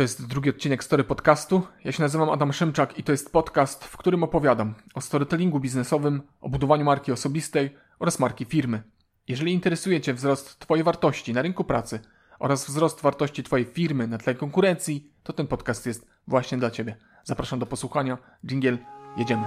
To jest drugi odcinek Story Podcastu. Ja się nazywam Adam Szymczak i to jest podcast, w którym opowiadam o storytellingu biznesowym, o budowaniu marki osobistej oraz marki firmy. Jeżeli interesuje Cię wzrost Twojej wartości na rynku pracy oraz wzrost wartości Twojej firmy na tle konkurencji, to ten podcast jest właśnie dla Ciebie. Zapraszam do posłuchania. Jingle, jedziemy.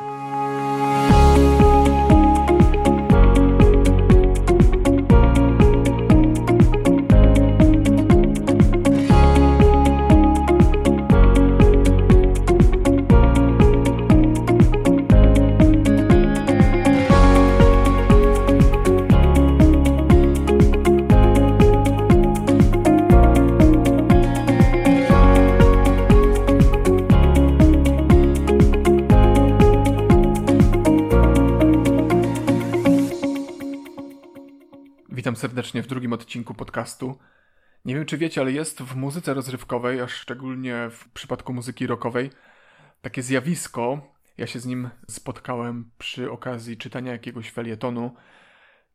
Witam serdecznie w drugim odcinku podcastu. Nie wiem, czy wiecie, ale jest w muzyce rozrywkowej, a szczególnie w przypadku muzyki rockowej, takie zjawisko. Ja się z nim spotkałem przy okazji czytania jakiegoś felietonu.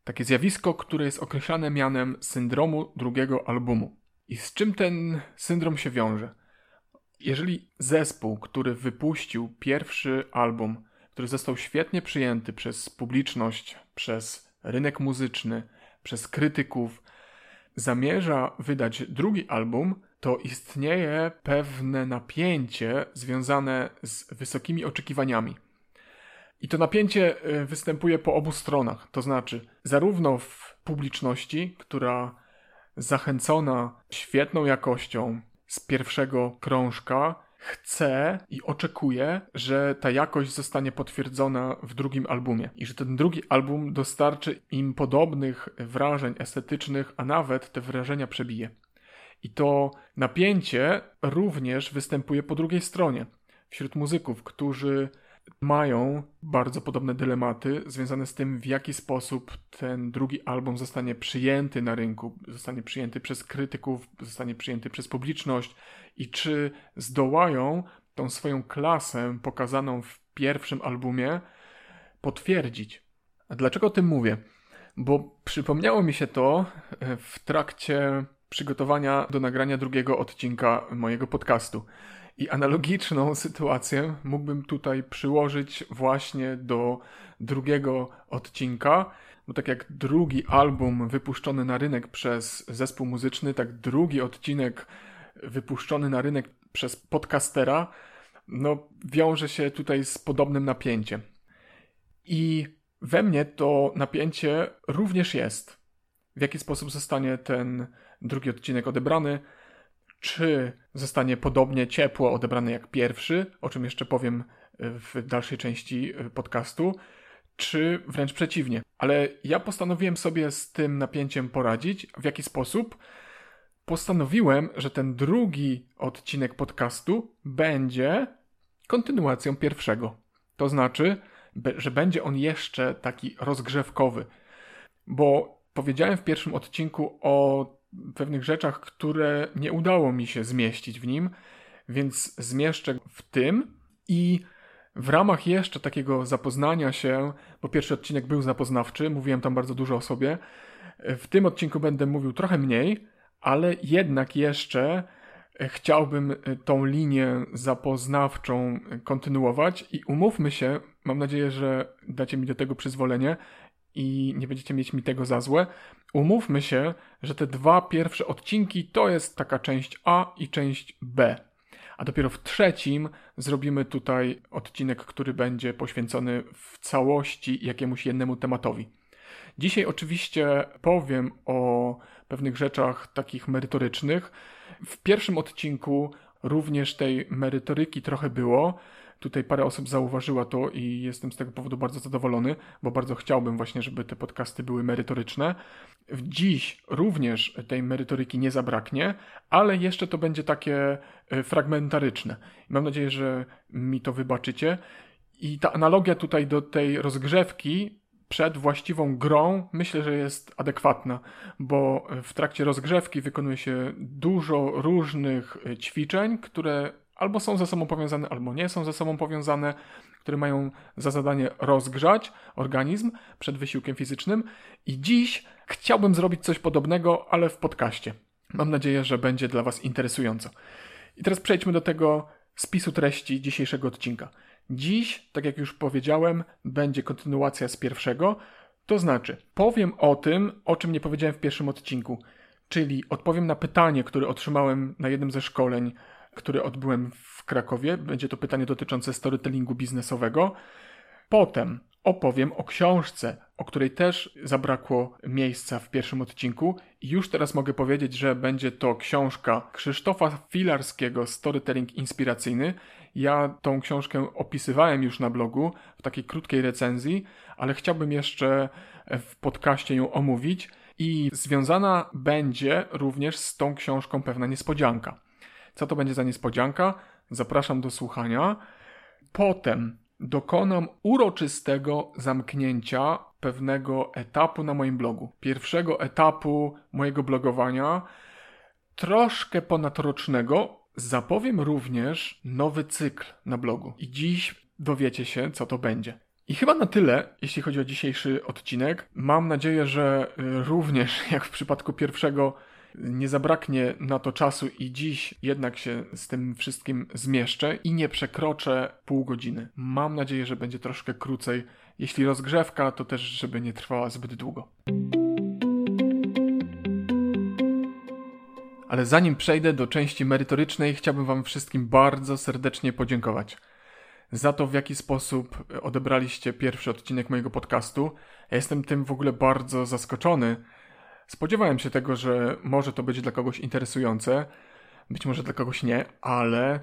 Takie zjawisko, które jest określane mianem syndromu drugiego albumu. I z czym ten syndrom się wiąże? Jeżeli zespół, który wypuścił pierwszy album, który został świetnie przyjęty przez publiczność, przez rynek muzyczny, przez krytyków, zamierza wydać drugi album, to istnieje pewne napięcie związane z wysokimi oczekiwaniami. I to napięcie y, występuje po obu stronach, to znaczy zarówno w publiczności, która zachęcona świetną jakością z pierwszego krążka chce i oczekuje, że ta jakość zostanie potwierdzona w drugim albumie i że ten drugi album dostarczy im podobnych wrażeń estetycznych, a nawet te wrażenia przebije. I to napięcie również występuje po drugiej stronie, wśród muzyków, którzy mają bardzo podobne dylematy związane z tym, w jaki sposób ten drugi album zostanie przyjęty na rynku, zostanie przyjęty przez krytyków, zostanie przyjęty przez publiczność i czy zdołają tą swoją klasę pokazaną w pierwszym albumie potwierdzić. A dlaczego o tym mówię? Bo przypomniało mi się to e, w trakcie przygotowania do nagrania drugiego odcinka mojego podcastu. I analogiczną sytuację mógłbym tutaj przyłożyć właśnie do drugiego odcinka, bo tak jak drugi album wypuszczony na rynek przez zespół muzyczny, tak drugi odcinek wypuszczony na rynek przez podcastera, no wiąże się tutaj z podobnym napięciem. I we mnie to napięcie również jest. W jaki sposób zostanie ten drugi odcinek odebrany? Czy zostanie podobnie ciepło odebrany jak pierwszy, o czym jeszcze powiem w dalszej części podcastu, czy wręcz przeciwnie. Ale ja postanowiłem sobie z tym napięciem poradzić. W jaki sposób? Postanowiłem, że ten drugi odcinek podcastu będzie kontynuacją pierwszego. To znaczy, że będzie on jeszcze taki rozgrzewkowy. Bo powiedziałem w pierwszym odcinku o pewnych rzeczach, które nie udało mi się zmieścić w nim, więc zmieszczę w tym i w ramach jeszcze takiego zapoznania się, bo pierwszy odcinek był zapoznawczy, mówiłem tam bardzo dużo o sobie, w tym odcinku będę mówił trochę mniej, ale jednak jeszcze chciałbym tą linię zapoznawczą kontynuować i umówmy się, mam nadzieję, że dacie mi do tego przyzwolenie, i nie będziecie mieć mi tego za złe. Umówmy się, że te dwa pierwsze odcinki to jest taka część A i część B. A dopiero w trzecim zrobimy tutaj odcinek, który będzie poświęcony w całości jakiemuś jednemu tematowi. Dzisiaj oczywiście powiem o pewnych rzeczach takich merytorycznych. W pierwszym odcinku również tej merytoryki trochę było. Tutaj parę osób zauważyła to i jestem z tego powodu bardzo zadowolony, bo bardzo chciałbym właśnie, żeby te podcasty były merytoryczne. Dziś również tej merytoryki nie zabraknie, ale jeszcze to będzie takie e, fragmentaryczne. Mam nadzieję, że mi to wybaczycie. I ta analogia tutaj do tej rozgrzewki przed właściwą grą myślę, że jest adekwatna, bo w trakcie rozgrzewki wykonuje się dużo różnych e, ćwiczeń, które albo są ze sobą powiązane, albo nie są ze sobą powiązane, które mają za zadanie rozgrzać organizm przed wysiłkiem fizycznym. I dziś chciałbym zrobić coś podobnego, ale w podcaście. Mam nadzieję, że będzie dla Was interesująco. I teraz przejdźmy do tego spisu treści dzisiejszego odcinka. Dziś, tak jak już powiedziałem, będzie kontynuacja z pierwszego, to znaczy powiem o tym, o czym nie powiedziałem w pierwszym odcinku, czyli odpowiem na pytanie, które otrzymałem na jednym ze szkoleń, które odbyłem w Krakowie. Będzie to pytanie dotyczące storytellingu biznesowego. Potem opowiem o książce, o której też zabrakło miejsca w pierwszym odcinku. I już teraz mogę powiedzieć, że będzie to książka Krzysztofa Filarskiego Storytelling Inspiracyjny. Ja tą książkę opisywałem już na blogu w takiej krótkiej recenzji, ale chciałbym jeszcze w podcaście ją omówić. I związana będzie również z tą książką pewna niespodzianka. Co to będzie za niespodzianka? Zapraszam do słuchania. Potem dokonam uroczystego zamknięcia pewnego etapu na moim blogu. Pierwszego etapu mojego blogowania, troszkę ponadrocznego. Zapowiem również nowy cykl na blogu. I dziś dowiecie się, co to będzie. I chyba na tyle, jeśli chodzi o dzisiejszy odcinek. Mam nadzieję, że również jak w przypadku pierwszego nie zabraknie na to czasu i dziś jednak się z tym wszystkim zmieszczę i nie przekroczę pół godziny. Mam nadzieję, że będzie troszkę krócej. Jeśli rozgrzewka, to też, żeby nie trwała zbyt długo. Ale zanim przejdę do części merytorycznej, chciałbym Wam wszystkim bardzo serdecznie podziękować za to, w jaki sposób odebraliście pierwszy odcinek mojego podcastu. Ja jestem tym w ogóle bardzo zaskoczony. Spodziewałem się tego, że może to być dla kogoś interesujące, być może dla kogoś nie, ale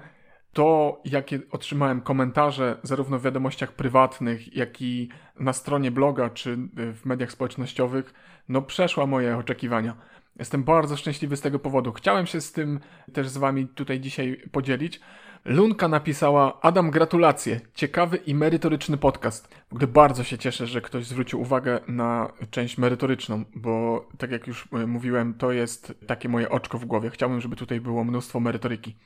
to, jakie otrzymałem komentarze, zarówno w wiadomościach prywatnych, jak i na stronie bloga czy w mediach społecznościowych, no przeszła moje oczekiwania. Jestem bardzo szczęśliwy z tego powodu. Chciałem się z tym też z Wami tutaj dzisiaj podzielić. Lunka napisała: Adam, gratulacje. Ciekawy i merytoryczny podcast. W ogóle bardzo się cieszę, że ktoś zwrócił uwagę na część merytoryczną, bo tak jak już e, mówiłem, to jest takie moje oczko w głowie. Chciałbym, żeby tutaj było mnóstwo merytoryki.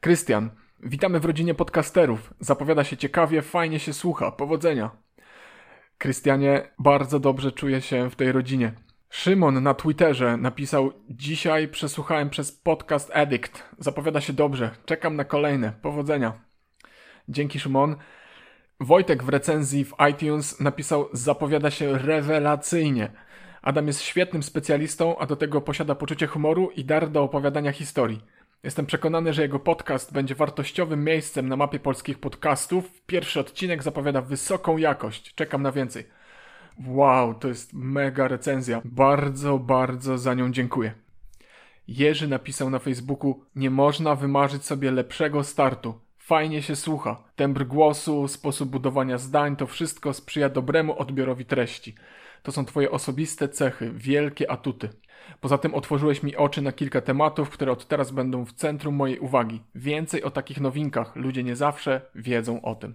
Krystian, witamy w rodzinie podcasterów. Zapowiada się ciekawie, fajnie się słucha. Powodzenia. Krystianie, bardzo dobrze czuję się w tej rodzinie. Szymon na Twitterze napisał: Dzisiaj przesłuchałem przez podcast Addict. Zapowiada się dobrze. Czekam na kolejne. Powodzenia. Dzięki, Szymon. Wojtek w recenzji w iTunes napisał: Zapowiada się rewelacyjnie. Adam jest świetnym specjalistą, a do tego posiada poczucie humoru i dar do opowiadania historii. Jestem przekonany, że jego podcast będzie wartościowym miejscem na mapie polskich podcastów. Pierwszy odcinek zapowiada wysoką jakość. Czekam na więcej. Wow, to jest mega recenzja. Bardzo, bardzo za nią dziękuję. Jerzy napisał na Facebooku: Nie można wymarzyć sobie lepszego startu. Fajnie się słucha. Tembr głosu, sposób budowania zdań to wszystko sprzyja dobremu odbiorowi treści. To są Twoje osobiste cechy, wielkie atuty. Poza tym otworzyłeś mi oczy na kilka tematów, które od teraz będą w centrum mojej uwagi. Więcej o takich nowinkach. Ludzie nie zawsze wiedzą o tym.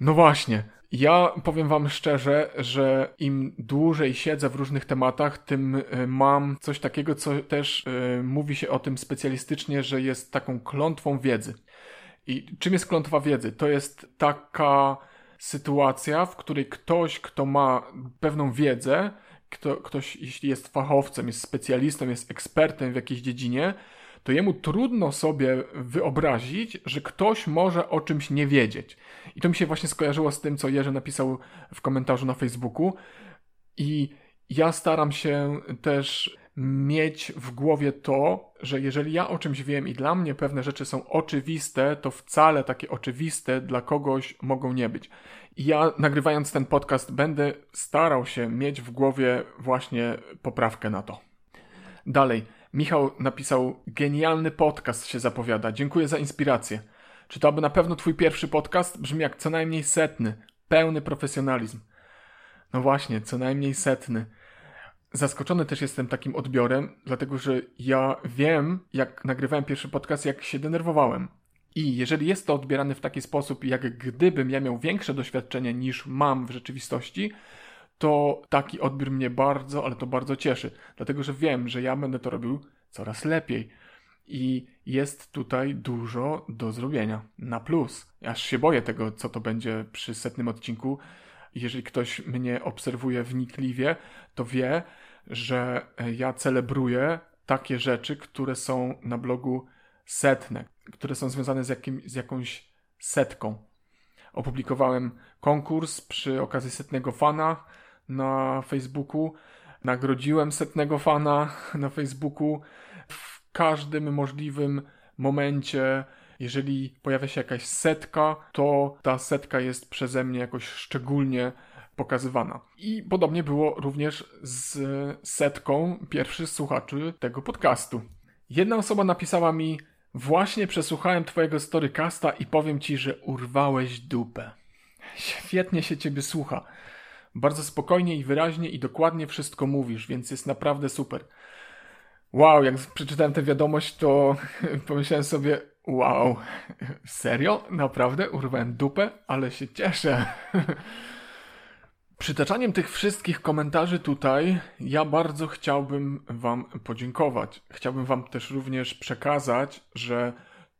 No właśnie, ja powiem Wam szczerze, że im dłużej siedzę w różnych tematach, tym y, mam coś takiego, co też y, mówi się o tym specjalistycznie, że jest taką klątwą wiedzy. I czym jest klątwa wiedzy? To jest taka sytuacja, w której ktoś, kto ma pewną wiedzę, kto, ktoś, jeśli jest fachowcem, jest specjalistą, jest ekspertem w jakiejś dziedzinie, to jemu trudno sobie wyobrazić, że ktoś może o czymś nie wiedzieć. I to mi się właśnie skojarzyło z tym, co Jerzy napisał w komentarzu na Facebooku. I ja staram się też mieć w głowie to, że jeżeli ja o czymś wiem i dla mnie pewne rzeczy są oczywiste, to wcale takie oczywiste dla kogoś mogą nie być. I ja nagrywając ten podcast będę starał się mieć w głowie właśnie poprawkę na to. Dalej. Michał napisał: Genialny podcast się zapowiada. Dziękuję za inspirację. Czy to aby na pewno twój pierwszy podcast? Brzmi jak co najmniej setny. Pełny profesjonalizm. No właśnie, co najmniej setny. Zaskoczony też jestem takim odbiorem, dlatego że ja wiem, jak nagrywałem pierwszy podcast, jak się denerwowałem. I jeżeli jest to odbierane w taki sposób, jak gdybym ja miał większe doświadczenie niż mam w rzeczywistości, to taki odbiór mnie bardzo, ale to bardzo cieszy, dlatego że wiem, że ja będę to robił coraz lepiej. I jest tutaj dużo do zrobienia. Na plus. Aż się boję tego, co to będzie przy setnym odcinku. Jeżeli ktoś mnie obserwuje wnikliwie, to wie, że ja celebruję takie rzeczy, które są na blogu setne, które są związane z, jakim, z jakąś setką. Opublikowałem konkurs przy okazji setnego fana na Facebooku. Nagrodziłem setnego fana na Facebooku. W każdym możliwym momencie, jeżeli pojawia się jakaś setka, to ta setka jest przeze mnie jakoś szczególnie pokazywana. I podobnie było również z setką pierwszych słuchaczy tego podcastu. Jedna osoba napisała mi: Właśnie przesłuchałem Twojego storycasta i powiem Ci, że urwałeś dupę. Świetnie się Ciebie słucha. Bardzo spokojnie i wyraźnie i dokładnie wszystko mówisz, więc jest naprawdę super. Wow, jak przeczytałem tę wiadomość, to pomyślałem sobie, wow, serio? Naprawdę? Urwałem dupę? Ale się cieszę. Przytaczaniem tych wszystkich komentarzy tutaj, ja bardzo chciałbym Wam podziękować. Chciałbym Wam też również przekazać, że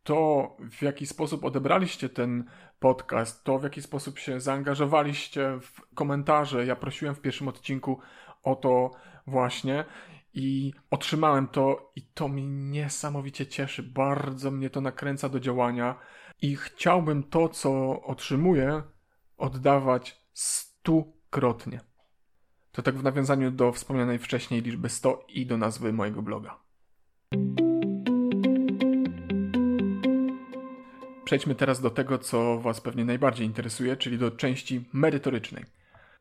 to, w jaki sposób odebraliście ten podcast, to w jaki sposób się zaangażowaliście w komentarze. Ja prosiłem w pierwszym odcinku o to właśnie i otrzymałem to, i to mnie niesamowicie cieszy. Bardzo mnie to nakręca do działania i chciałbym to, co otrzymuję, oddawać stu krotnie. To tak w nawiązaniu do wspomnianej wcześniej liczby 100 i do nazwy mojego bloga. Przejdźmy teraz do tego, co Was pewnie najbardziej interesuje, czyli do części merytorycznej.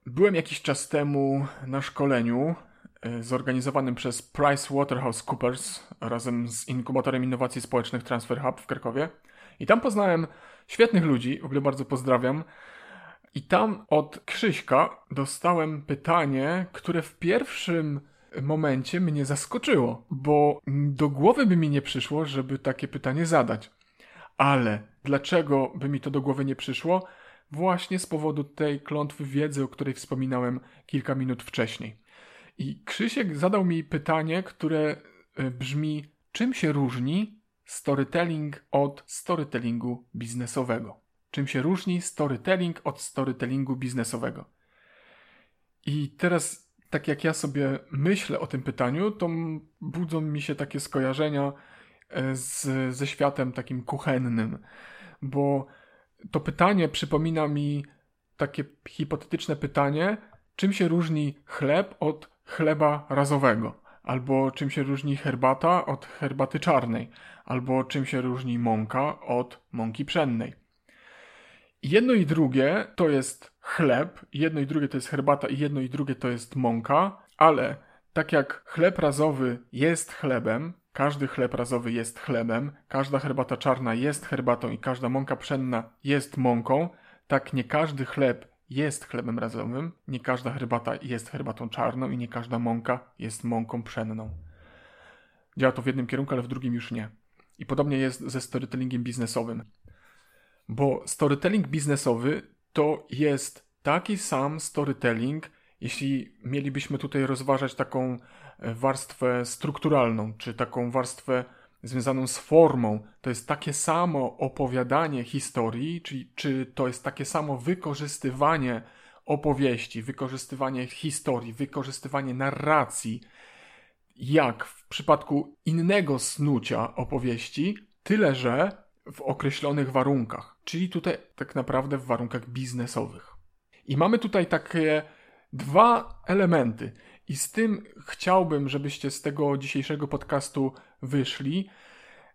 Byłem jakiś czas temu na szkoleniu e, zorganizowanym przez PricewaterhouseCoopers razem z inkubatorem innowacji społecznych Transfer Hub w Krakowie. I tam poznałem świetnych ludzi, w ogóle bardzo pozdrawiam, i tam od Krzyśka dostałem pytanie, które w pierwszym momencie mnie zaskoczyło, bo do głowy by mi nie przyszło, żeby takie pytanie zadać. Ale dlaczego by mi to do głowy nie przyszło? Właśnie z powodu tej klątwy wiedzy, o której wspominałem kilka minut wcześniej. I Krzysiek zadał mi pytanie, które e, brzmi: czym się różni storytelling od storytellingu biznesowego? Czym się różni storytelling od storytellingu biznesowego? I teraz, tak jak ja sobie myślę o tym pytaniu, to budzą mi się takie skojarzenia z, ze światem takim kuchennym, bo to pytanie przypomina mi takie hipotetyczne pytanie, czym się różni chleb od chleba razowego, albo czym się różni herbata od herbaty czarnej, albo czym się różni mąka od mąki pszennej. Jedno i drugie to jest chleb, jedno i drugie to jest herbata i jedno i drugie to jest mąka, ale tak jak chleb razowy jest chlebem, każdy chleb razowy jest chlebem, każda herbata czarna jest herbatą i każda mąka pszenna jest mąką, tak nie każdy chleb jest chlebem razowym, nie każda herbata jest herbatą czarną i nie każda mąka jest mąką pszenną. Działa to w jednym kierunku, ale w drugim już nie. I podobnie jest ze storytellingiem biznesowym. Bo storytelling biznesowy to jest taki sam storytelling, jeśli mielibyśmy tutaj rozważać taką warstwę strukturalną, czy taką warstwę związaną z formą, to jest takie samo opowiadanie historii, czyli czy to jest takie samo wykorzystywanie opowieści, wykorzystywanie historii, wykorzystywanie narracji, jak w przypadku innego snucia opowieści, tyle że w określonych warunkach, czyli tutaj tak naprawdę w warunkach biznesowych. I mamy tutaj takie dwa elementy, i z tym chciałbym, żebyście z tego dzisiejszego podcastu wyszli,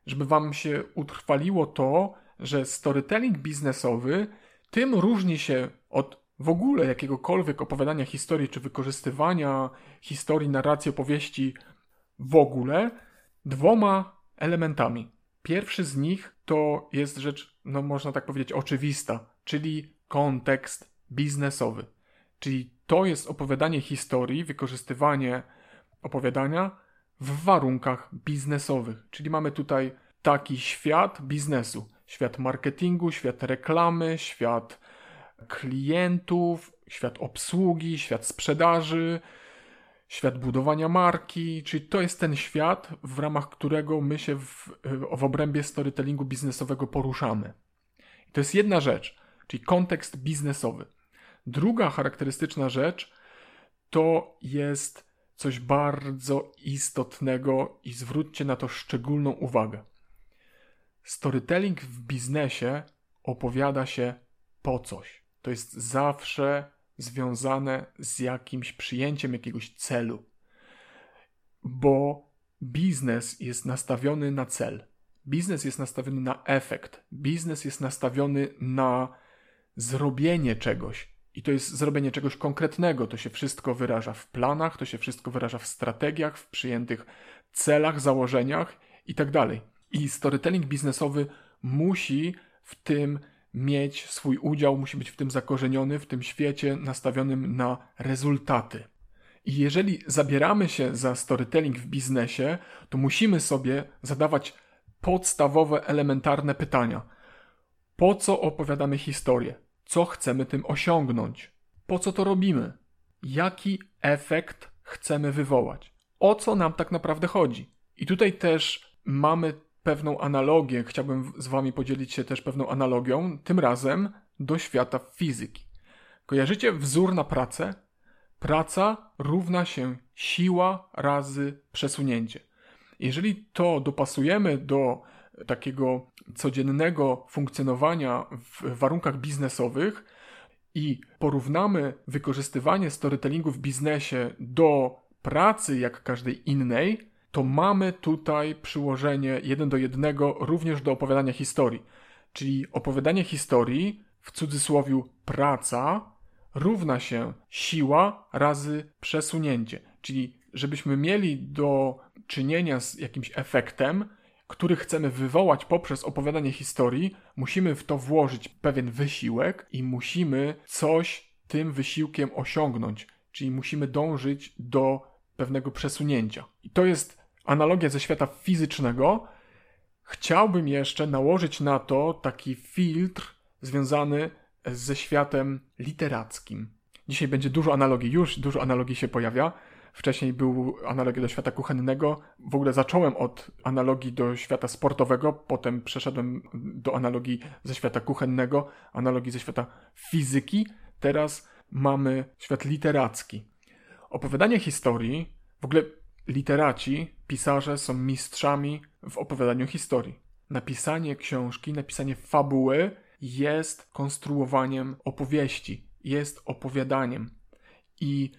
żeby Wam się utrwaliło to, że storytelling biznesowy tym różni się od w ogóle jakiegokolwiek opowiadania historii czy wykorzystywania historii, narracji, opowieści w ogóle dwoma elementami. Pierwszy z nich to jest rzecz, no można tak powiedzieć, oczywista, czyli kontekst biznesowy. Czyli to jest opowiadanie historii, wykorzystywanie opowiadania w warunkach biznesowych. Czyli mamy tutaj taki świat biznesu, świat marketingu, świat reklamy, świat klientów, świat obsługi, świat sprzedaży, świat budowania marki, czyli to jest ten świat, w ramach którego my się w, w obrębie storytellingu biznesowego poruszamy. I to jest jedna rzecz, czyli kontekst biznesowy. Druga charakterystyczna rzecz to jest coś bardzo istotnego i zwróćcie na to szczególną uwagę. storytelling w biznesie opowiada się po coś. To jest zawsze związane z jakimś przyjęciem jakiegoś celu. Bo biznes jest nastawiony na cel. Biznes jest nastawiony na efekt. Biznes jest nastawiony na zrobienie czegoś. I to jest zrobienie czegoś konkretnego. To się wszystko wyraża w planach, to się wszystko wyraża w strategiach, w przyjętych celach, założeniach itd. Tak I storytelling biznesowy musi w tym mieć swój udział, musi być w tym zakorzeniony, w tym świecie nastawionym na rezultaty. I jeżeli zabieramy się za storytelling w biznesie, to musimy sobie zadawać podstawowe, elementarne pytania. Po co opowiadamy historię? Co chcemy tym osiągnąć? Po co to robimy? Jaki efekt chcemy wywołać? O co nam tak naprawdę chodzi? I tutaj też mamy pewną analogię, chciałbym z Wami podzielić się też pewną analogią, tym razem do świata fizyki. Kojarzycie wzór na pracę? Praca równa się siła razy przesunięcie. Jeżeli to dopasujemy do takiego codziennego funkcjonowania w warunkach biznesowych i porównamy wykorzystywanie storytellingu w biznesie do pracy jak każdej innej, to mamy tutaj przyłożenie jeden do jednego również do opowiadania historii. Czyli opowiadanie historii, w cudzysłowie praca, równa się siła razy przesunięcie. Czyli żebyśmy mieli do czynienia z jakimś efektem, który chcemy wywołać poprzez opowiadanie historii, musimy w to włożyć pewien wysiłek i musimy coś tym wysiłkiem osiągnąć. Czyli musimy dążyć do pewnego przesunięcia. I to jest analogia ze świata fizycznego, chciałbym jeszcze nałożyć na to taki filtr związany ze światem literackim. Dzisiaj będzie dużo analogii, już dużo analogii się pojawia. Wcześniej był analogia do świata kuchennego. W ogóle zacząłem od analogii do świata sportowego, potem przeszedłem do analogii ze świata kuchennego, analogii ze świata fizyki. Teraz mamy świat literacki. Opowiadanie historii, w ogóle Literaci, pisarze są mistrzami w opowiadaniu historii. Napisanie książki, napisanie fabuły jest konstruowaniem opowieści, jest opowiadaniem. I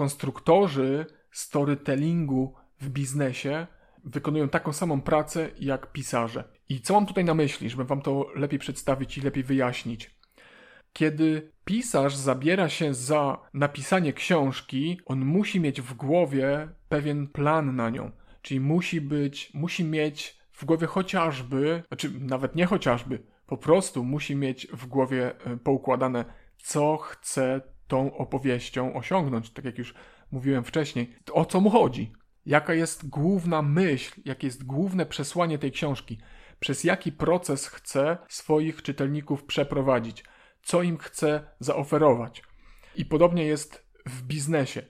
konstruktorzy storytellingu w biznesie wykonują taką samą pracę jak pisarze. I co mam tutaj na myśli, żeby wam to lepiej przedstawić i lepiej wyjaśnić? Kiedy pisarz zabiera się za napisanie książki, on musi mieć w głowie pewien plan na nią. Czyli musi być, musi mieć w głowie chociażby, znaczy nawet nie chociażby, po prostu musi mieć w głowie e, poukładane, co chce tą opowieścią osiągnąć, tak jak już mówiłem wcześniej, o co mu chodzi, jaka jest główna myśl, jakie jest główne przesłanie tej książki, przez jaki proces chce swoich czytelników przeprowadzić co im chce zaoferować. I podobnie jest w biznesie.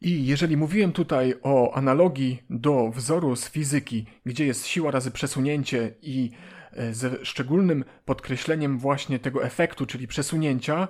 I jeżeli mówiłem tutaj o analogii do wzoru z fizyki, gdzie jest siła razy przesunięcie i e, ze szczególnym podkreśleniem właśnie tego efektu, czyli przesunięcia,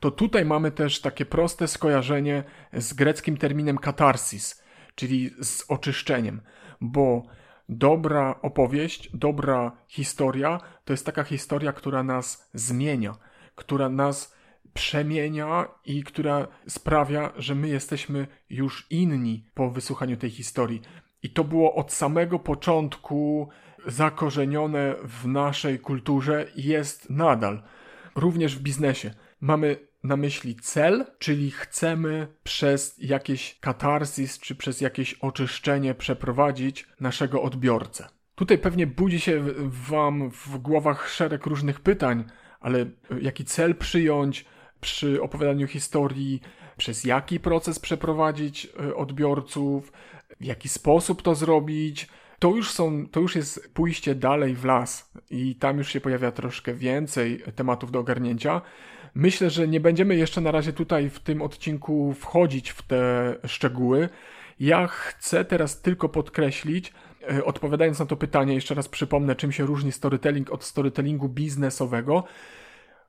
to tutaj mamy też takie proste skojarzenie z greckim terminem katarsis, czyli z oczyszczeniem, bo dobra opowieść, dobra historia to jest taka historia, która nas zmienia która nas przemienia i która sprawia, że my jesteśmy już inni po wysłuchaniu tej historii. I to było od samego początku zakorzenione w naszej kulturze i jest nadal. Również w biznesie. Mamy na myśli cel, czyli chcemy przez jakieś katarsis czy przez jakieś oczyszczenie przeprowadzić naszego odbiorcę. Tutaj pewnie budzi się Wam w głowach szereg różnych pytań, ale e, jaki cel przyjąć przy opowiadaniu historii, przez jaki proces przeprowadzić e, odbiorców, w jaki sposób to zrobić. To już, są, to już jest pójście dalej w las i tam już się pojawia troszkę więcej tematów do ogarnięcia. Myślę, że nie będziemy jeszcze na razie tutaj w tym odcinku wchodzić w te szczegóły. Ja chcę teraz tylko podkreślić, e, odpowiadając na to pytanie, jeszcze raz przypomnę, czym się różni storytelling od storytellingu biznesowego.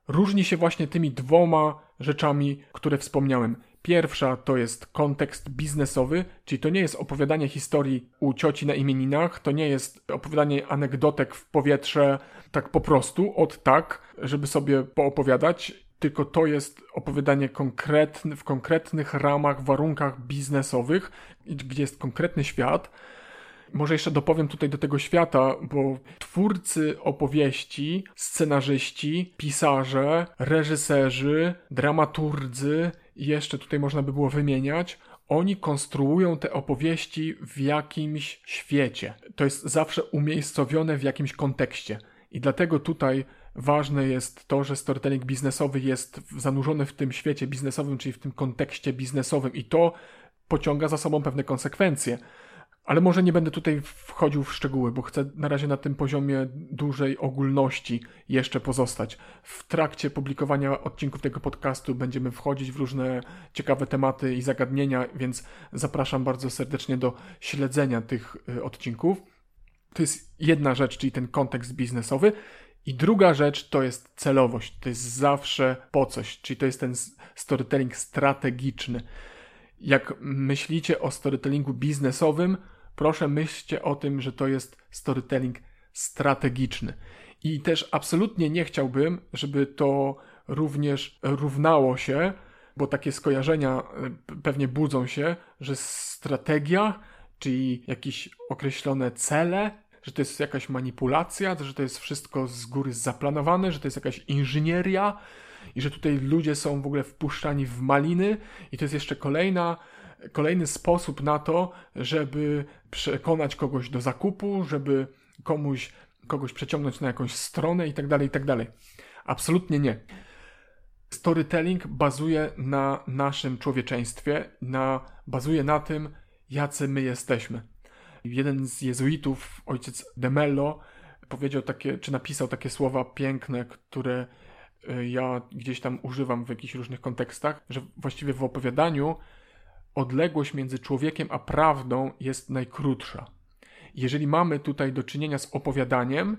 Różni się właśnie tymi dwoma rzeczami, które wspomniałem. Pierwsza to jest kontekst biznesowy, czyli to nie jest opowiadanie historii u cioci na imieninach, to nie jest opowiadanie anegdotek w powietrze tak po prostu, od tak, żeby sobie poopowiadać, tylko to jest opowiadanie w konkretnych ramach, warunkach biznesowych, gdzie jest konkretny świat. Może jeszcze dopowiem tutaj do tego świata, bo twórcy opowieści, scenarzyści, pisarze, reżyserzy, dramaturdzy jeszcze tutaj można by było wymieniać, oni konstruują te opowieści w jakimś świecie. To jest zawsze umiejscowione w jakimś kontekście. I dlatego tutaj ważne jest to, że storytelling biznesowy jest zanurzony w tym świecie biznesowym, czyli w tym kontekście biznesowym, i to pociąga za sobą pewne konsekwencje. Ale może nie będę tutaj wchodził w szczegóły, bo chcę na razie na tym poziomie dużej ogólności jeszcze pozostać. W trakcie publikowania odcinków tego podcastu będziemy wchodzić w różne ciekawe tematy i zagadnienia, więc zapraszam bardzo serdecznie do śledzenia tych y, odcinków. To jest jedna rzecz, czyli ten kontekst biznesowy. I druga rzecz to jest celowość. To jest zawsze po coś, czyli to jest ten storytelling strategiczny. Jak myślicie o storytellingu biznesowym, proszę myślcie o tym, że to jest storytelling strategiczny. I też absolutnie nie chciałbym, żeby to również równało się, bo takie skojarzenia e, pewnie budzą się, że strategia, czyli jakieś określone cele, że to jest jakaś manipulacja, że to jest wszystko z góry zaplanowane, że to jest jakaś inżynieria i że tutaj ludzie są w ogóle wpuszczani w maliny i to jest jeszcze kolejna kolejny sposób na to, żeby przekonać kogoś do zakupu, żeby komuś, kogoś przeciągnąć na jakąś stronę i tak dalej, i tak dalej. Absolutnie nie. Storytelling bazuje na naszym człowieczeństwie, na, bazuje na tym, jacy my jesteśmy. Jeden z jezuitów, ojciec de Mello, powiedział takie, czy napisał takie słowa piękne, które e, ja gdzieś tam używam w jakichś różnych kontekstach, że właściwie w opowiadaniu odległość między człowiekiem a prawdą jest najkrótsza. Jeżeli mamy tutaj do czynienia z opowiadaniem,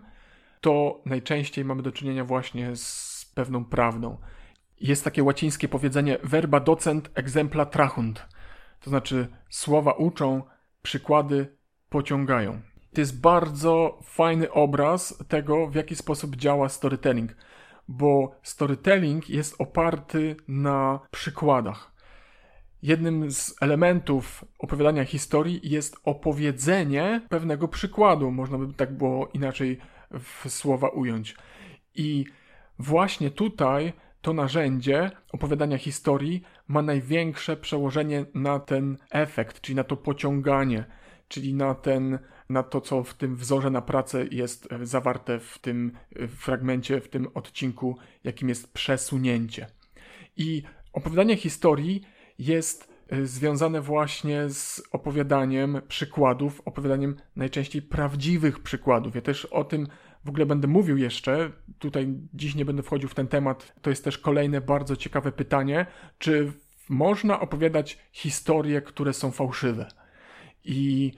to najczęściej mamy do czynienia właśnie z pewną prawdą. Jest takie łacińskie powiedzenie verba docent exempla trahunt, to znaczy słowa uczą, przykłady pociągają. To jest bardzo fajny obraz tego, w jaki sposób działa storytelling, bo storytelling jest oparty na przykładach. Jednym z elementów opowiadania historii jest opowiedzenie pewnego przykładu, można by tak było inaczej w słowa ująć. I właśnie tutaj to narzędzie opowiadania historii ma największe przełożenie na ten efekt, czyli na to pociąganie, czyli na ten, na to, co w tym wzorze na pracę jest zawarte w tym fragmencie, w tym odcinku, jakim jest przesunięcie. I opowiadanie historii jest y, związane właśnie z opowiadaniem przykładów, opowiadaniem najczęściej prawdziwych przykładów. Ja też o tym w ogóle będę mówił jeszcze. Tutaj dziś nie będę wchodził w ten temat. To jest też kolejne bardzo ciekawe pytanie, czy można opowiadać historie, które są fałszywe. I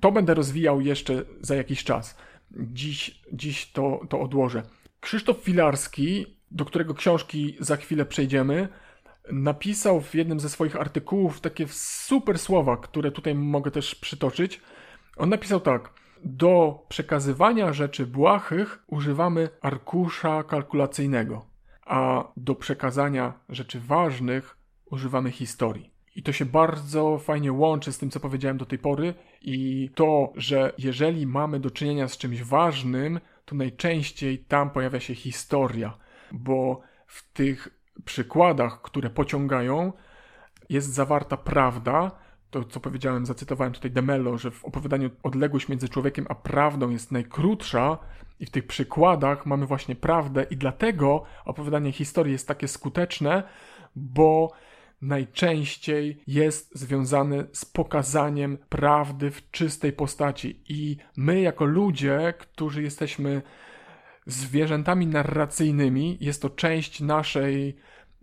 to będę rozwijał jeszcze za jakiś czas. Dziś, dziś to, to odłożę. Krzysztof Filarski, do którego książki za chwilę przejdziemy, napisał w jednym ze swoich artykułów takie super słowa, które tutaj mogę też przytoczyć. On napisał tak: Do przekazywania rzeczy błahych używamy arkusza kalkulacyjnego, a do przekazania rzeczy ważnych używamy historii. I to się bardzo fajnie łączy z tym, co powiedziałem do tej pory, i to, że jeżeli mamy do czynienia z czymś ważnym, to najczęściej tam pojawia się historia, bo w tych przykładach, które pociągają, jest zawarta prawda. To, co powiedziałem, zacytowałem tutaj Demello, że w opowiadaniu odległość między człowiekiem a prawdą jest najkrótsza, i w tych przykładach mamy właśnie prawdę, i dlatego opowiadanie historii jest takie skuteczne, bo najczęściej jest związane z pokazaniem prawdy w czystej postaci. I my, jako ludzie, którzy jesteśmy zwierzętami narracyjnymi, jest to część naszej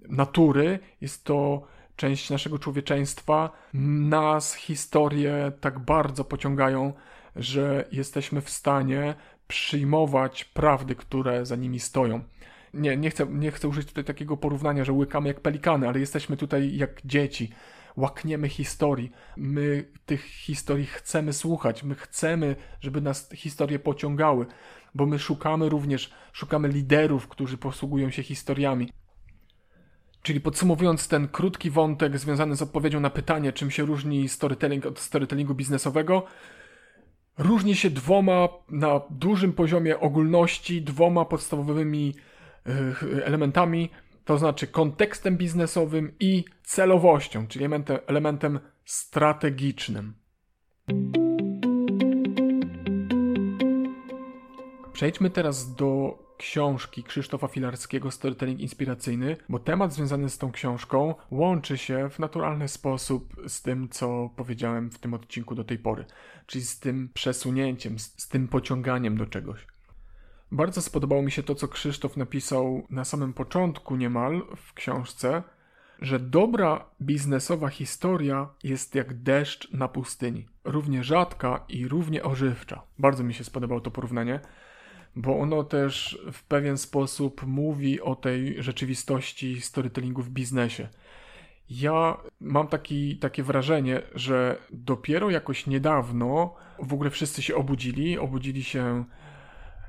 natury, jest to część naszego człowieczeństwa. Nas historie tak bardzo pociągają, że jesteśmy w stanie przyjmować prawdy, które za nimi stoją. Nie, nie chcę, nie chcę użyć tutaj takiego porównania, że łykamy jak pelikany, ale jesteśmy tutaj jak dzieci. Łakniemy historii. My tych historii chcemy słuchać. My chcemy, żeby nas historie pociągały, bo my szukamy również, szukamy liderów, którzy posługują się historiami. Czyli podsumowując ten krótki wątek związany z odpowiedzią na pytanie, czym się różni storytelling od storytellingu biznesowego, różni się dwoma na dużym poziomie ogólności, dwoma podstawowymi e, elementami, to znaczy kontekstem biznesowym i celowością, czyli elementem, elementem strategicznym. Przejdźmy teraz do książki Krzysztofa Filarskiego Storytelling Inspiracyjny, bo temat związany z tą książką łączy się w naturalny sposób z tym, co powiedziałem w tym odcinku do tej pory, czyli z tym przesunięciem, z, tym pociąganiem do czegoś. Bardzo spodobało mi się to, co Krzysztof napisał na samym początku niemal w książce, że dobra biznesowa historia jest jak deszcz na pustyni. Równie rzadka i równie ożywcza. Bardzo mi się spodobało to porównanie bo ono też w pewien sposób mówi o tej rzeczywistości storytellingu w biznesie. Ja mam taki, takie wrażenie, że dopiero jakoś niedawno w ogóle wszyscy się obudzili, obudzili się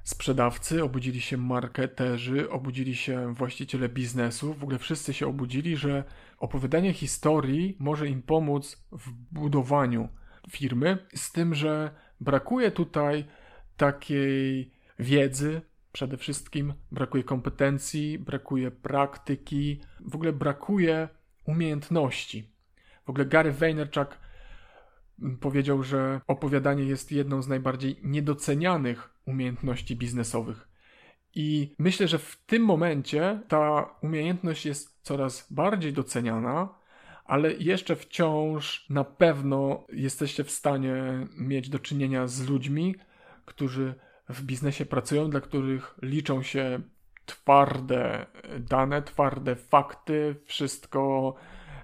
sprzedawcy, obudzili się marketerzy, obudzili się właściciele biznesu, w ogóle wszyscy się obudzili, że opowiadanie historii może im pomóc w budowaniu firmy, z tym, że brakuje tutaj takiej wiedzy, przede wszystkim brakuje kompetencji, brakuje praktyki, w ogóle brakuje umiejętności. W ogóle Gary Vaynerchuk powiedział, że opowiadanie jest jedną z najbardziej niedocenianych umiejętności biznesowych. I myślę, że w tym momencie ta umiejętność jest coraz bardziej doceniana, ale jeszcze wciąż na pewno jesteście w stanie mieć do czynienia z ludźmi, którzy w biznesie pracują, dla których liczą się twarde dane, twarde fakty, wszystko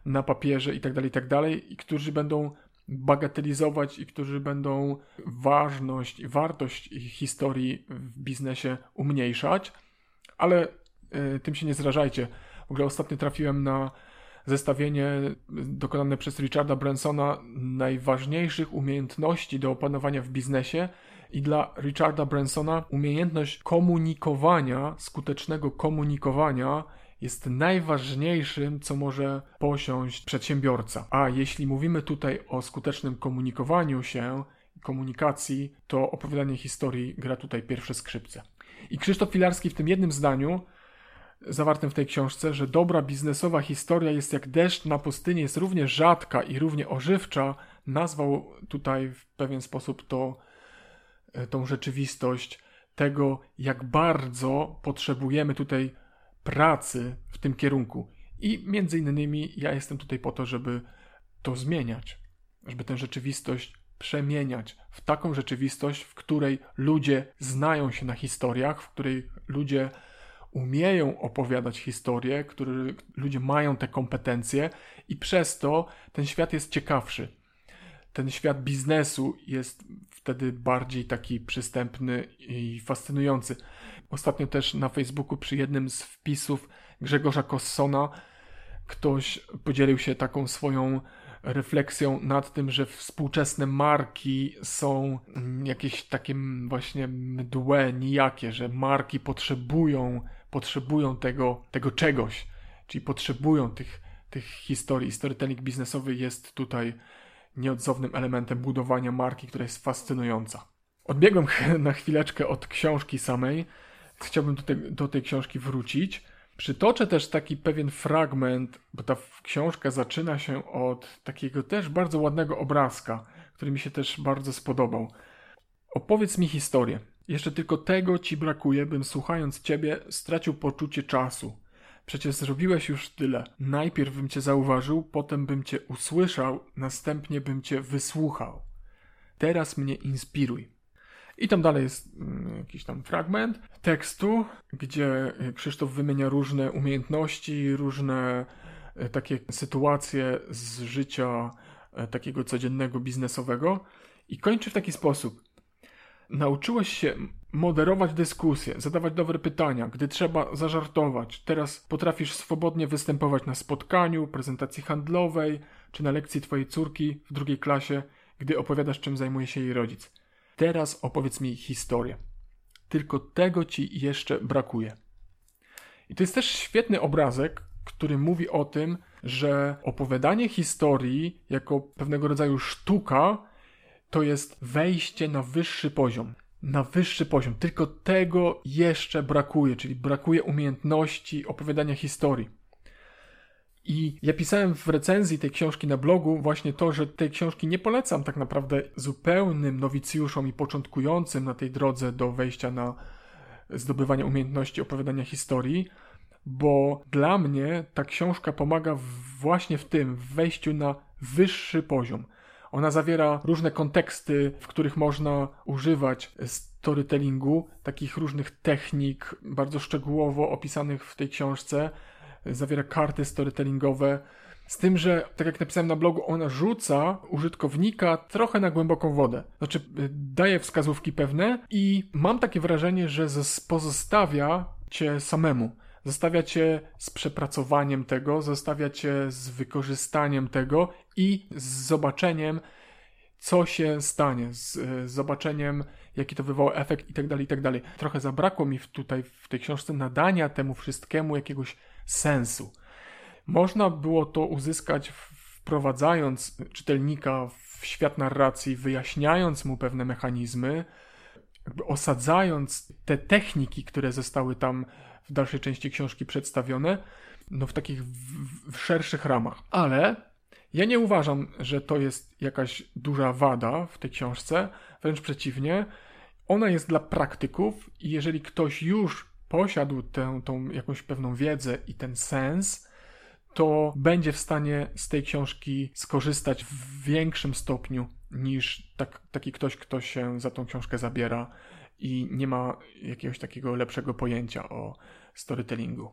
na papierze i tak dalej, i tak i którzy będą bagatelizować i którzy będą ważność i wartość historii w biznesie umniejszać, ale y, tym się nie zrażajcie. W ogóle ostatnio trafiłem na zestawienie dokonane przez Richarda Bransona najważniejszych umiejętności do opanowania w biznesie i dla Richarda Bransona umiejętność komunikowania, skutecznego komunikowania jest najważniejszym, co może posiąść przedsiębiorca. A jeśli mówimy tutaj o skutecznym komunikowaniu się, komunikacji, to opowiadanie historii gra tutaj pierwsze skrzypce. I Krzysztof Filarski w tym jednym zdaniu zawartym w tej książce, że dobra biznesowa historia jest jak deszcz na pustyni, jest równie rzadka i równie ożywcza, nazwał tutaj w pewien sposób to tą rzeczywistość tego, jak bardzo potrzebujemy tutaj pracy w tym kierunku. I między innymi ja jestem tutaj po to, żeby to zmieniać, żeby tę rzeczywistość przemieniać w taką rzeczywistość, w której ludzie znają się na historiach, w której ludzie umieją opowiadać historie, które ludzie mają te kompetencje i przez to ten świat jest ciekawszy ten świat biznesu jest wtedy bardziej taki przystępny i fascynujący. Ostatnio też na Facebooku przy jednym z wpisów Grzegorza Kossona ktoś podzielił się taką swoją refleksją nad tym, że współczesne marki są jakieś takie właśnie mdłe, nijakie, że marki potrzebują, potrzebują tego, tego czegoś, czyli potrzebują tych, tych historii. Storytelling biznesowy jest tutaj nieodzownym elementem budowania marki, która jest fascynująca. Odbiegłem na chwileczkę od książki samej. Chciałbym do, te, do tej książki wrócić. Przytoczę też taki pewien fragment, bo ta książka zaczyna się od takiego też bardzo ładnego obrazka, który mi się też bardzo spodobał. Opowiedz mi historię. Jeszcze tylko tego ci brakuje, bym słuchając ciebie stracił poczucie czasu. Przecież zrobiłeś już tyle. Najpierw bym cię zauważył, potem bym cię usłyszał, następnie bym cię wysłuchał. Teraz mnie inspiruj. I tam dalej jest mm, jakiś tam fragment tekstu, gdzie Krzysztof wymienia różne umiejętności, różne e, takie sytuacje z życia e, takiego codziennego biznesowego i kończy w taki sposób. Nauczyłeś się moderować dyskusję, zadawać dobre pytania, gdy trzeba zażartować. Teraz potrafisz swobodnie występować na spotkaniu, prezentacji handlowej czy na lekcji twojej córki w drugiej klasie, gdy opowiadasz, czym zajmuje się jej rodzic. Teraz opowiedz mi historię. Tylko tego ci jeszcze brakuje. I to jest też świetny obrazek, który mówi o tym, że opowiadanie historii jako pewnego rodzaju sztuka to jest wejście na wyższy poziom. Na wyższy poziom. Tylko tego jeszcze brakuje, czyli brakuje umiejętności opowiadania historii. I ja pisałem w recenzji tej książki na blogu właśnie to, że tej książki nie polecam tak naprawdę zupełnym nowicjuszom i początkującym na tej drodze do wejścia na zdobywanie umiejętności opowiadania historii, bo dla mnie ta książka pomaga właśnie w tym, w wejściu na wyższy poziom. Ona zawiera różne konteksty, w których można używać storytellingu, takich różnych technik, bardzo szczegółowo opisanych w tej książce. Zawiera karty storytellingowe. Z tym, że, tak jak napisałem na blogu, ona rzuca użytkownika trochę na głęboką wodę. Znaczy, daje wskazówki pewne i mam takie wrażenie, że pozostawia cię samemu. Zostawia cię z przepracowaniem tego, zostawia cię z wykorzystaniem tego i z zobaczeniem, co się stanie, z, z zobaczeniem, jaki to wywoła efekt i tak dalej, i tak. Trochę zabrakło mi tutaj w tej książce nadania temu wszystkiemu jakiegoś sensu. Można było to uzyskać wprowadzając czytelnika w świat narracji, wyjaśniając mu pewne mechanizmy, osadzając te techniki, które zostały tam w dalszej części książki przedstawione, no w takich w, w szerszych ramach. Ale ja nie uważam, że to jest jakaś duża wada w tej książce, wręcz przeciwnie. Ona jest dla praktyków i jeżeli ktoś już posiadł tę tą jakąś pewną wiedzę i ten sens, to będzie w stanie z tej książki skorzystać w większym stopniu niż tak, taki ktoś, kto się za tą książkę zabiera i nie ma jakiegoś takiego lepszego pojęcia o storytellingu.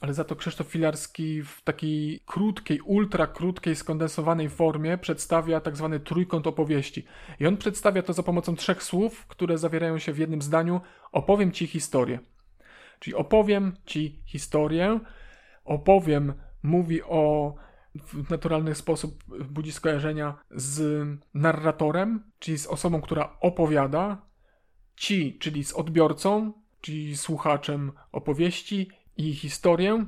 Ale za to Krzysztof Filarski w takiej krótkiej, ultra krótkiej, skondensowanej formie przedstawia tak zwany trójkąt opowieści. I on przedstawia to za pomocą trzech słów, które zawierają się w jednym zdaniu. Opowiem ci historię. Czyli opowiem ci historię. Opowiem mówi o w naturalny sposób budzi skojarzenia z narratorem, czyli z osobą, która opowiada, ci, czyli z odbiorcą, czyli słuchaczem opowieści i historię,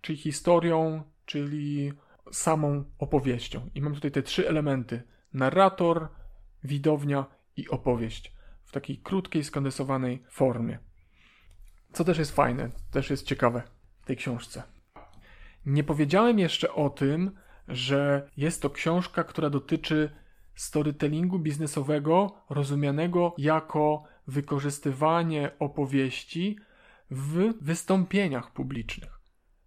czyli historią, czyli samą opowieścią. I mam tutaj te trzy elementy: narrator, widownia i opowieść w takiej krótkiej, skondensowanej formie. Co też jest fajne, też jest ciekawe w tej książce. Nie powiedziałem jeszcze o tym, że jest to książka, która dotyczy storytellingu biznesowego, rozumianego jako wykorzystywanie opowieści w wystąpieniach publicznych.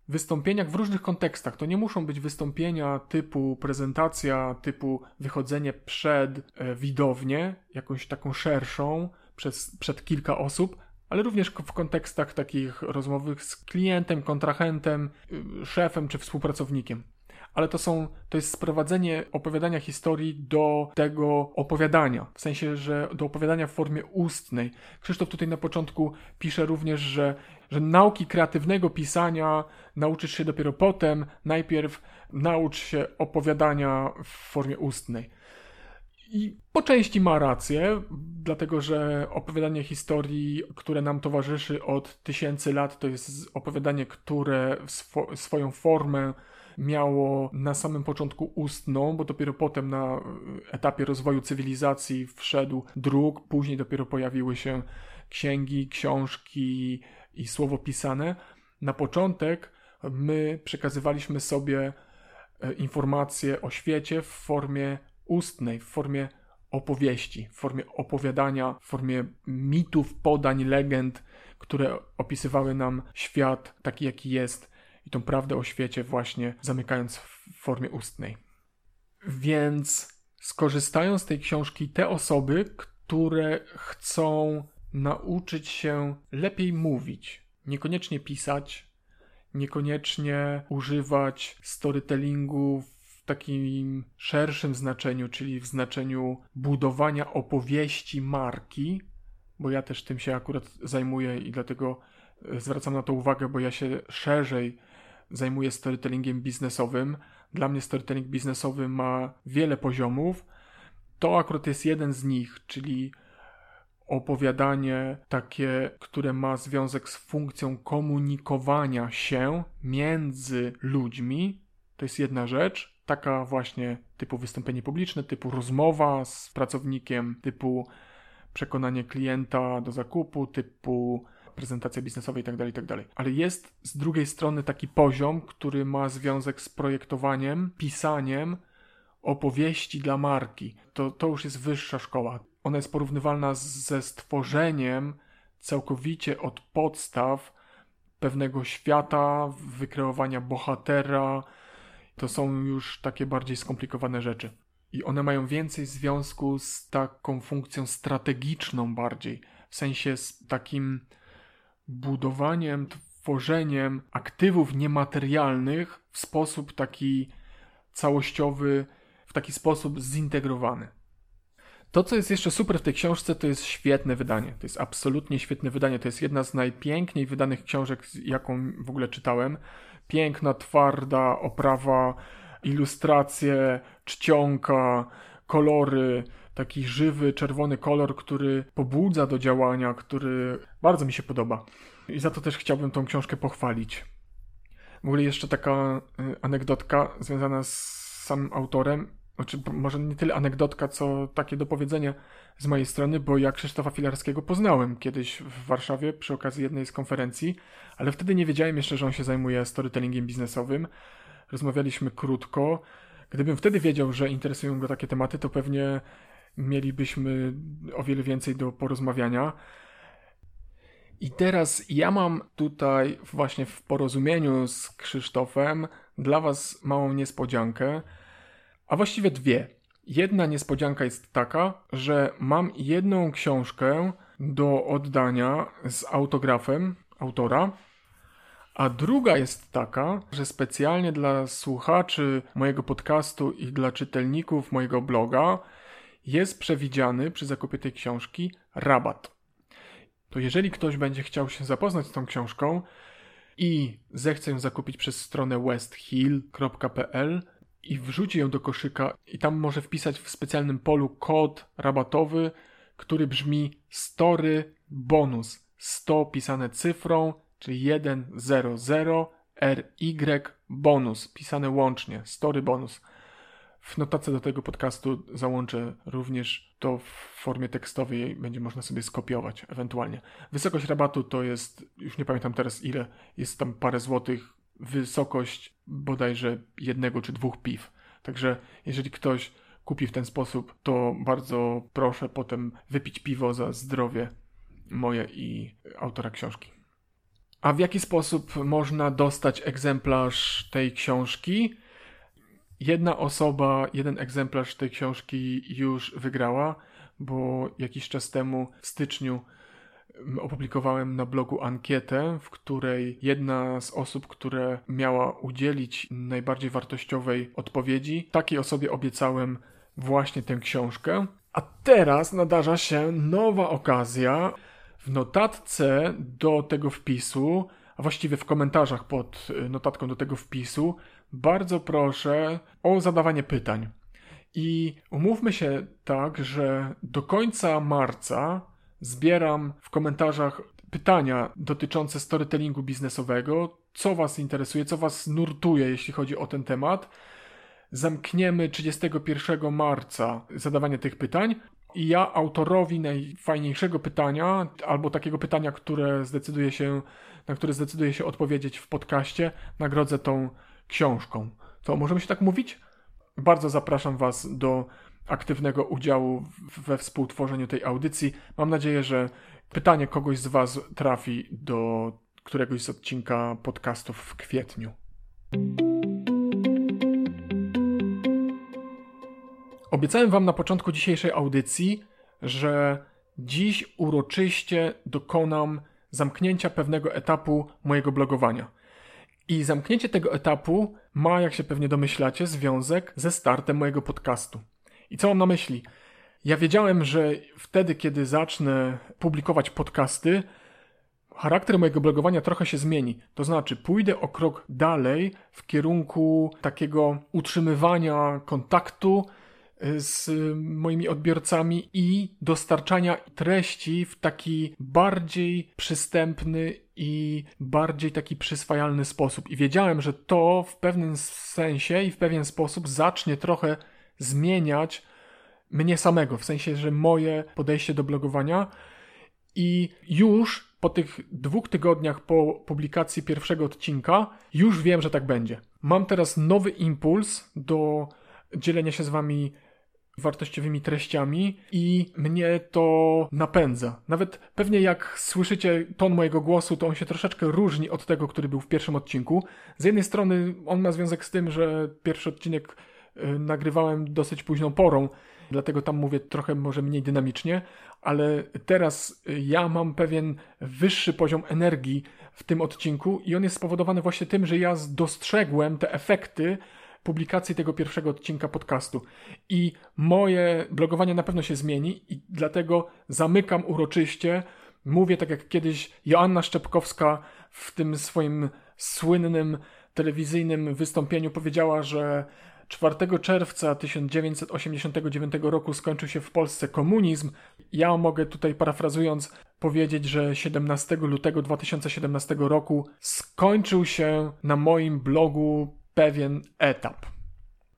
Wystąpieniach w różnych kontekstach. To nie muszą być wystąpienia typu prezentacja, typu wychodzenie przed e, widownię, jakąś taką szerszą, przez, przed kilka osób, ale również w kontekstach takich rozmowych z klientem, kontrahentem, y, szefem czy współpracownikiem. Ale to są, to jest sprowadzenie opowiadania historii do tego opowiadania, w sensie, że do opowiadania w formie ustnej. Krzysztof tutaj na początku pisze również, że, że nauki kreatywnego pisania nauczysz się dopiero potem, najpierw naucz się opowiadania w formie ustnej. I po części ma rację, dlatego że opowiadanie historii, które nam towarzyszy od tysięcy lat, to jest opowiadanie, które swo swoją formę miało na samym początku ustną, bo dopiero potem na etapie rozwoju cywilizacji wszedł druk, później dopiero pojawiły się księgi, książki i słowo pisane. Na początek my przekazywaliśmy sobie e, informacje o świecie w formie ustnej, w formie opowieści, w formie opowiadania, w formie mitów, podań, legend, które opisywały nam świat taki, jaki jest i tą prawdę o świecie właśnie zamykając w formie ustnej. Więc skorzystają z tej książki te osoby, które chcą nauczyć się lepiej mówić, niekoniecznie pisać, niekoniecznie używać storytellingu w takim szerszym znaczeniu, czyli w znaczeniu budowania opowieści marki, bo ja też tym się akurat zajmuję i dlatego zwracam na to uwagę, bo ja się szerzej zajmuję storytellingiem biznesowym. Dla mnie storytelling biznesowy ma wiele poziomów. To akurat jest jeden z nich, czyli opowiadanie takie, które ma związek z funkcją komunikowania się między ludźmi. To jest jedna rzecz. Taka właśnie typu wystąpienie publiczne, typu rozmowa z pracownikiem, typu przekonanie klienta do zakupu, typu prezentacja biznesowa itd., tak itd. Tak Ale jest z drugiej strony taki poziom, który ma związek z projektowaniem, pisaniem opowieści dla marki. To, to już jest wyższa szkoła. Ona jest porównywalna ze stworzeniem całkowicie od podstaw pewnego świata, wykreowania bohatera. To są już takie bardziej skomplikowane rzeczy. I one mają więcej związku z taką funkcją strategiczną bardziej, w sensie z takim budowaniem, tworzeniem aktywów niematerialnych w sposób taki całościowy, w taki sposób zintegrowany. To, co jest jeszcze super w tej książce, to jest świetne wydanie. To jest absolutnie świetne wydanie. To jest jedna z najpiękniej wydanych książek, jaką w ogóle czytałem. Piękna, twarda oprawa, ilustracje, czcionka, kolory, taki żywy, czerwony kolor, który pobudza do działania, który bardzo mi się podoba. I za to też chciałbym tą książkę pochwalić. W ogóle jeszcze taka y, anegdotka związana z samym autorem. Znaczy, może nie tyle anegdotka, co takie dopowiedzenie z mojej strony, bo ja Krzysztofa Filarskiego poznałem kiedyś w Warszawie przy okazji jednej z konferencji, ale wtedy nie wiedziałem jeszcze, że on się zajmuje storytellingiem biznesowym. Rozmawialiśmy krótko. Gdybym wtedy wiedział, że interesują go takie tematy, to pewnie mielibyśmy o wiele więcej do porozmawiania. I teraz ja mam tutaj właśnie w porozumieniu z Krzysztofem dla Was małą niespodziankę, a właściwie dwie. Jedna niespodzianka jest taka, że mam jedną książkę do oddania z autografem autora, a druga jest taka, że specjalnie dla słuchaczy mojego podcastu i dla czytelników mojego bloga jest przewidziany przy zakupie tej książki rabat. To jeżeli ktoś będzie chciał się zapoznać z tą książką i zechce ją zakupić przez stronę westhill.pl i wrzuci ją do koszyka i tam może wpisać w specjalnym polu kod rabatowy, który brzmi story bonus 100 pisane cyfrą, czyli 100 RY bonus pisane łącznie, story bonus. W notatce do tego podcastu załączę również to w formie tekstowej, będzie można sobie skopiować ewentualnie. Wysokość rabatu to jest, już nie pamiętam teraz ile, jest tam parę złotych. Wysokość bodajże jednego czy dwóch piw. Także jeżeli ktoś kupi w ten sposób, to bardzo proszę potem wypić piwo za zdrowie moje i autora książki. A w jaki sposób można dostać egzemplarz tej książki? Jedna osoba, jeden egzemplarz tej książki już wygrała, bo jakiś czas temu w styczniu mm, opublikowałem na blogu ankietę, w której jedna z osób, które miała udzielić najbardziej wartościowej odpowiedzi, takiej osobie obiecałem właśnie tę książkę. A teraz nadarza się nowa okazja. W notatce do tego wpisu, a właściwie w komentarzach pod y, notatką do tego wpisu, bardzo proszę o zadawanie pytań. I umówmy się tak, że do końca marca zbieram w komentarzach pytania dotyczące storytellingu biznesowego, co Was interesuje, co Was nurtuje, jeśli chodzi o ten temat. Zamkniemy 31 marca zadawanie tych pytań i ja autorowi najfajniejszego pytania, albo takiego pytania, które zdecyduje się, na które zdecyduje się odpowiedzieć w podcaście, nagrodzę tą książką. To możemy się tak mówić? Bardzo zapraszam Was do aktywnego udziału we współtworzeniu tej audycji. Mam nadzieję, że pytanie kogoś z Was trafi do któregoś z odcinka podcastów w kwietniu. Obiecałem Wam na początku dzisiejszej audycji, że dziś uroczyście dokonam zamknięcia pewnego etapu mojego blogowania. I zamknięcie tego etapu ma, jak się pewnie domyślacie, związek ze startem mojego podcastu. I co mam na myśli? Ja wiedziałem, że wtedy, kiedy zacznę publikować podcasty, charakter mojego blogowania trochę się zmieni. To znaczy, pójdę o krok dalej w kierunku takiego utrzymywania kontaktu z moimi odbiorcami i dostarczania treści w taki bardziej przystępny i bardziej taki przyswajalny sposób. I wiedziałem, że to w pewnym sensie i w pewien sposób zacznie trochę zmieniać mnie samego, w sensie, że moje podejście do blogowania i już po tych dwóch tygodniach po publikacji pierwszego odcinka już wiem, że tak będzie. Mam teraz nowy impuls do dzielenia się z wami wartościowymi treściami i mnie to napędza. Nawet pewnie jak słyszycie ton mojego głosu, to on się troszeczkę różni od tego, który był w pierwszym odcinku. Z jednej strony on ma związek z tym, że pierwszy odcinek y, nagrywałem dosyć późną porą, dlatego tam mówię trochę może mniej dynamicznie, ale teraz ja mam pewien wyższy poziom energii w tym odcinku i on jest spowodowany właśnie tym, że ja dostrzegłem te efekty publikacji tego pierwszego odcinka podcastu. I moje blogowanie na pewno się zmieni i dlatego zamykam uroczyście. Mówię tak jak kiedyś Joanna Szczepkowska w tym swoim słynnym telewizyjnym wystąpieniu powiedziała, że 4 czerwca 1989 roku skończył się w Polsce komunizm. Ja mogę tutaj parafrazując powiedzieć, że 17 lutego 2017 roku skończył się na moim blogu pewien etap.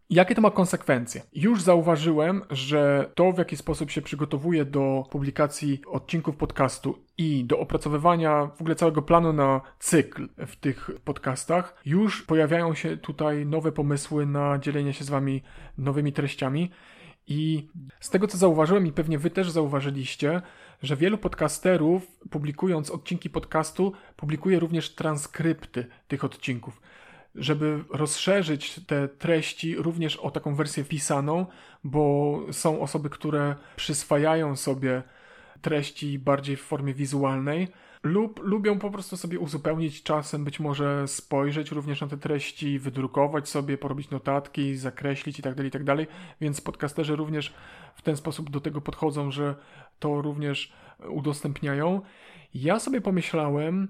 Jakie to ma konsekwencje? Już zauważyłem, że to, w jaki sposób się przygotowuję do publikacji odcinków podcastu i do opracowywania w ogóle całego planu na cykl w tych podcastach, już pojawiają się tutaj nowe pomysły na dzielenie się z Wami nowymi treściami. I z tego, co zauważyłem, i pewnie Wy też zauważyliście, że wielu podcasterów, publikując odcinki podcastu, publikuje również transkrypty tych odcinków żeby rozszerzyć te treści również o taką wersję pisaną, bo są osoby, które przyswajają sobie treści bardziej w formie wizualnej lub lubią po prostu sobie uzupełnić czasem, być może spojrzeć również na te treści, wydrukować sobie, porobić notatki, zakreślić itd., tak itd., tak więc podcasterzy również w ten sposób do tego podchodzą, że to również udostępniają. Ja sobie pomyślałem,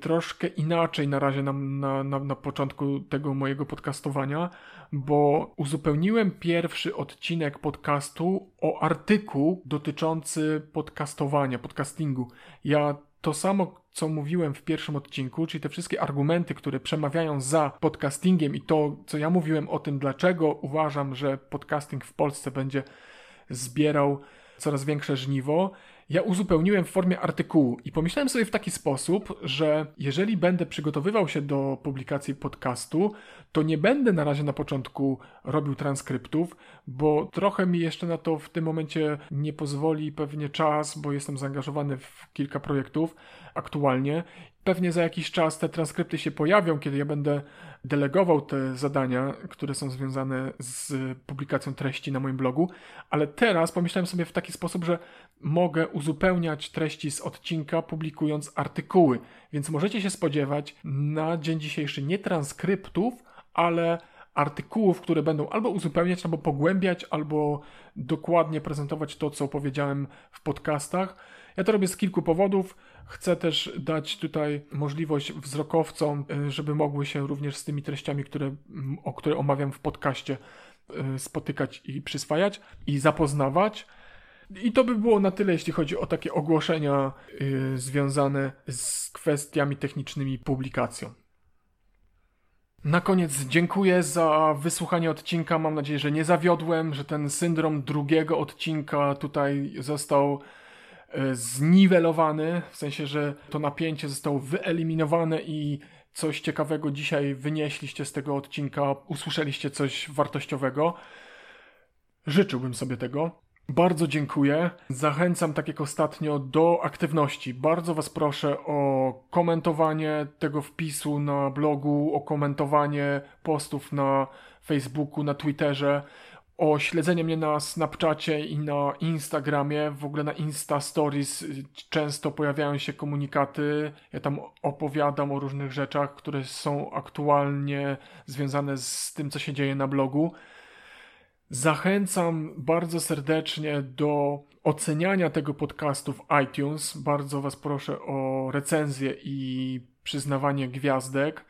troszkę inaczej na razie na, na, na, na początku tego mojego podcastowania, bo uzupełniłem pierwszy odcinek podcastu o artykuł dotyczący podcastowania, podcastingu. Ja to samo, co mówiłem w pierwszym odcinku, czyli te wszystkie argumenty, które przemawiają za podcastingiem i to, co ja mówiłem o tym, dlaczego uważam, że podcasting w Polsce będzie zbierał coraz większe żniwo, ja uzupełniłem w formie artykułu i pomyślałem sobie w taki sposób, że jeżeli będę przygotowywał się do publikacji podcastu, to nie będę na razie na początku robił transkryptów, bo trochę mi jeszcze na to w tym momencie nie pozwoli pewnie czas, bo jestem zaangażowany w kilka projektów aktualnie. Pewnie za jakiś czas te transkrypty się pojawią, kiedy ja będę delegował te zadania, które są związane z publikacją treści na moim blogu, ale teraz pomyślałem sobie w taki sposób, że mogę uzupełniać treści z odcinka, publikując artykuły. Więc możecie się spodziewać na dzień dzisiejszy nie transkryptów, ale artykułów, które będą albo uzupełniać, albo pogłębiać, albo dokładnie prezentować to, co powiedziałem w podcastach. Ja to robię z kilku powodów. Chcę też dać tutaj możliwość wzrokowcom, y, żeby mogły się również z tymi treściami, które, o które omawiam w podcaście, y, spotykać i przyswajać i zapoznawać. I to by było na tyle, jeśli chodzi o takie ogłoszenia yy, związane z kwestiami technicznymi publikacją. Na koniec dziękuję za wysłuchanie odcinka. Mam nadzieję, że nie zawiodłem, że ten syndrom drugiego odcinka tutaj został E, zniwelowany, w sensie, że to napięcie zostało wyeliminowane i coś ciekawego dzisiaj wynieśliście z tego odcinka, usłyszeliście coś wartościowego. Życzyłbym sobie tego. Bardzo dziękuję. Zachęcam, tak jak ostatnio, do aktywności. Bardzo Was proszę o komentowanie tego wpisu na blogu, o komentowanie postów na Facebooku, na Twitterze o śledzenie mnie na Snapchacie i na Instagramie, w ogóle na Insta Stories często pojawiają się komunikaty. Ja tam opowiadam o różnych rzeczach, które są aktualnie związane z tym, co się dzieje na blogu. Zachęcam bardzo serdecznie do oceniania tego podcastu w iTunes. Bardzo Was proszę o recenzję i przyznawanie gwiazdek.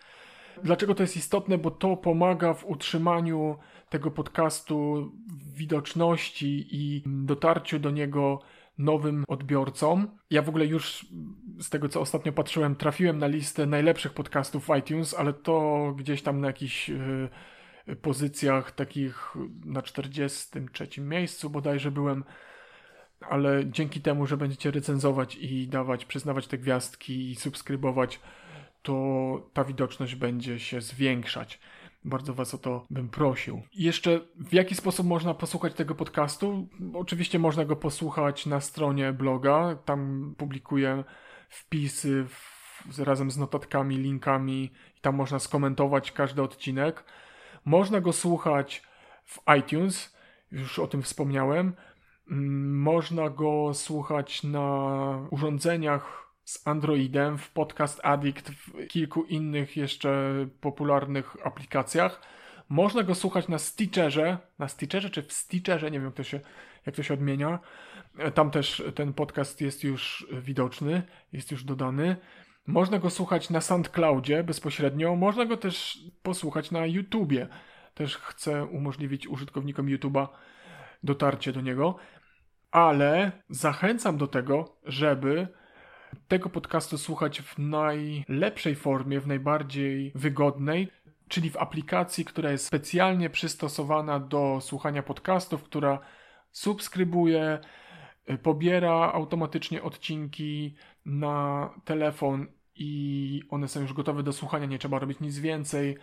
Dlaczego to jest istotne? Bo to pomaga w utrzymaniu tego podcastu, widoczności i dotarciu do niego nowym odbiorcom. Ja w ogóle już z tego, co ostatnio patrzyłem, trafiłem na listę najlepszych podcastów w iTunes, ale to gdzieś tam na jakichś y, pozycjach takich na 43 miejscu bodajże byłem, ale dzięki temu, że będziecie recenzować i dawać, przyznawać te gwiazdki i subskrybować, to ta widoczność będzie się zwiększać. Bardzo Was o to bym prosił. Jeszcze w jaki sposób można posłuchać tego podcastu? Oczywiście można go posłuchać na stronie bloga. Tam publikuję wpisy w, razem z notatkami, linkami i tam można skomentować każdy odcinek. Można go słuchać w iTunes, już o tym wspomniałem. Mm, można go słuchać na urządzeniach z Androidem, w Podcast Addict, w kilku innych jeszcze popularnych aplikacjach. Można go słuchać na Stitcherze, na Stitcherze czy w Stitcherze, nie wiem jak to się, jak to się odmienia. Tam też ten podcast jest już widoczny, jest już dodany. Można go słuchać na SoundCloudzie bezpośrednio, można go też posłuchać na YouTubie. Też chcę umożliwić użytkownikom YouTube'a dotarcie do niego, ale zachęcam do tego, żeby tego podcastu słuchać w najlepszej formie, w najbardziej wygodnej, czyli w aplikacji, która jest specjalnie przystosowana do słuchania podcastów, która subskrybuje, y, pobiera automatycznie odcinki na telefon i one są już gotowe do słuchania, nie trzeba robić nic więcej.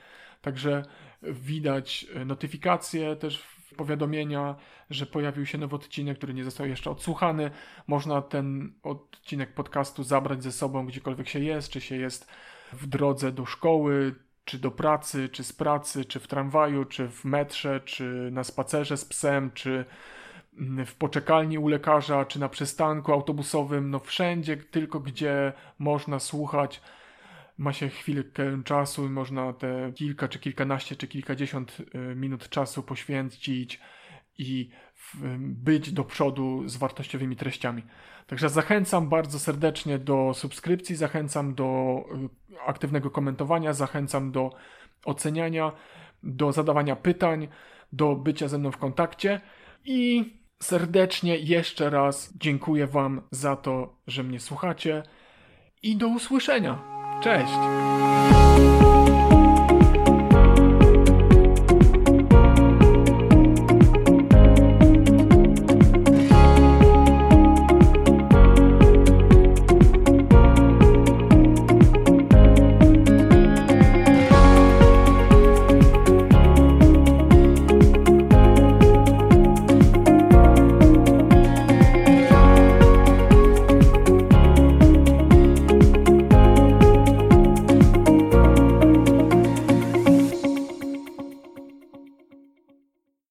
Także widać y, notyfikacje też powiadomienia, że pojawił się nowy odcinek, który nie został jeszcze odsłuchany. Można ten odcinek podcastu zabrać ze sobą gdziekolwiek się jest, czy się jest w drodze do szkoły, czy do pracy, czy z pracy, czy w tramwaju, czy w metrze, czy na spacerze z psem, czy w poczekalni u lekarza, czy na przystanku autobusowym, no wszędzie, tylko gdzie można słuchać ma się chwilkę czasu i można te kilka, czy kilkanaście, czy kilkadziesiąt y, minut czasu poświęcić i być do przodu z wartościowymi treściami. Także zachęcam bardzo serdecznie do subskrypcji, zachęcam do y, aktywnego komentowania, zachęcam do oceniania, do zadawania pytań, do bycia ze mną w kontakcie i serdecznie jeszcze raz dziękuję Wam za to, że mnie słuchacie i do usłyszenia. Cześć!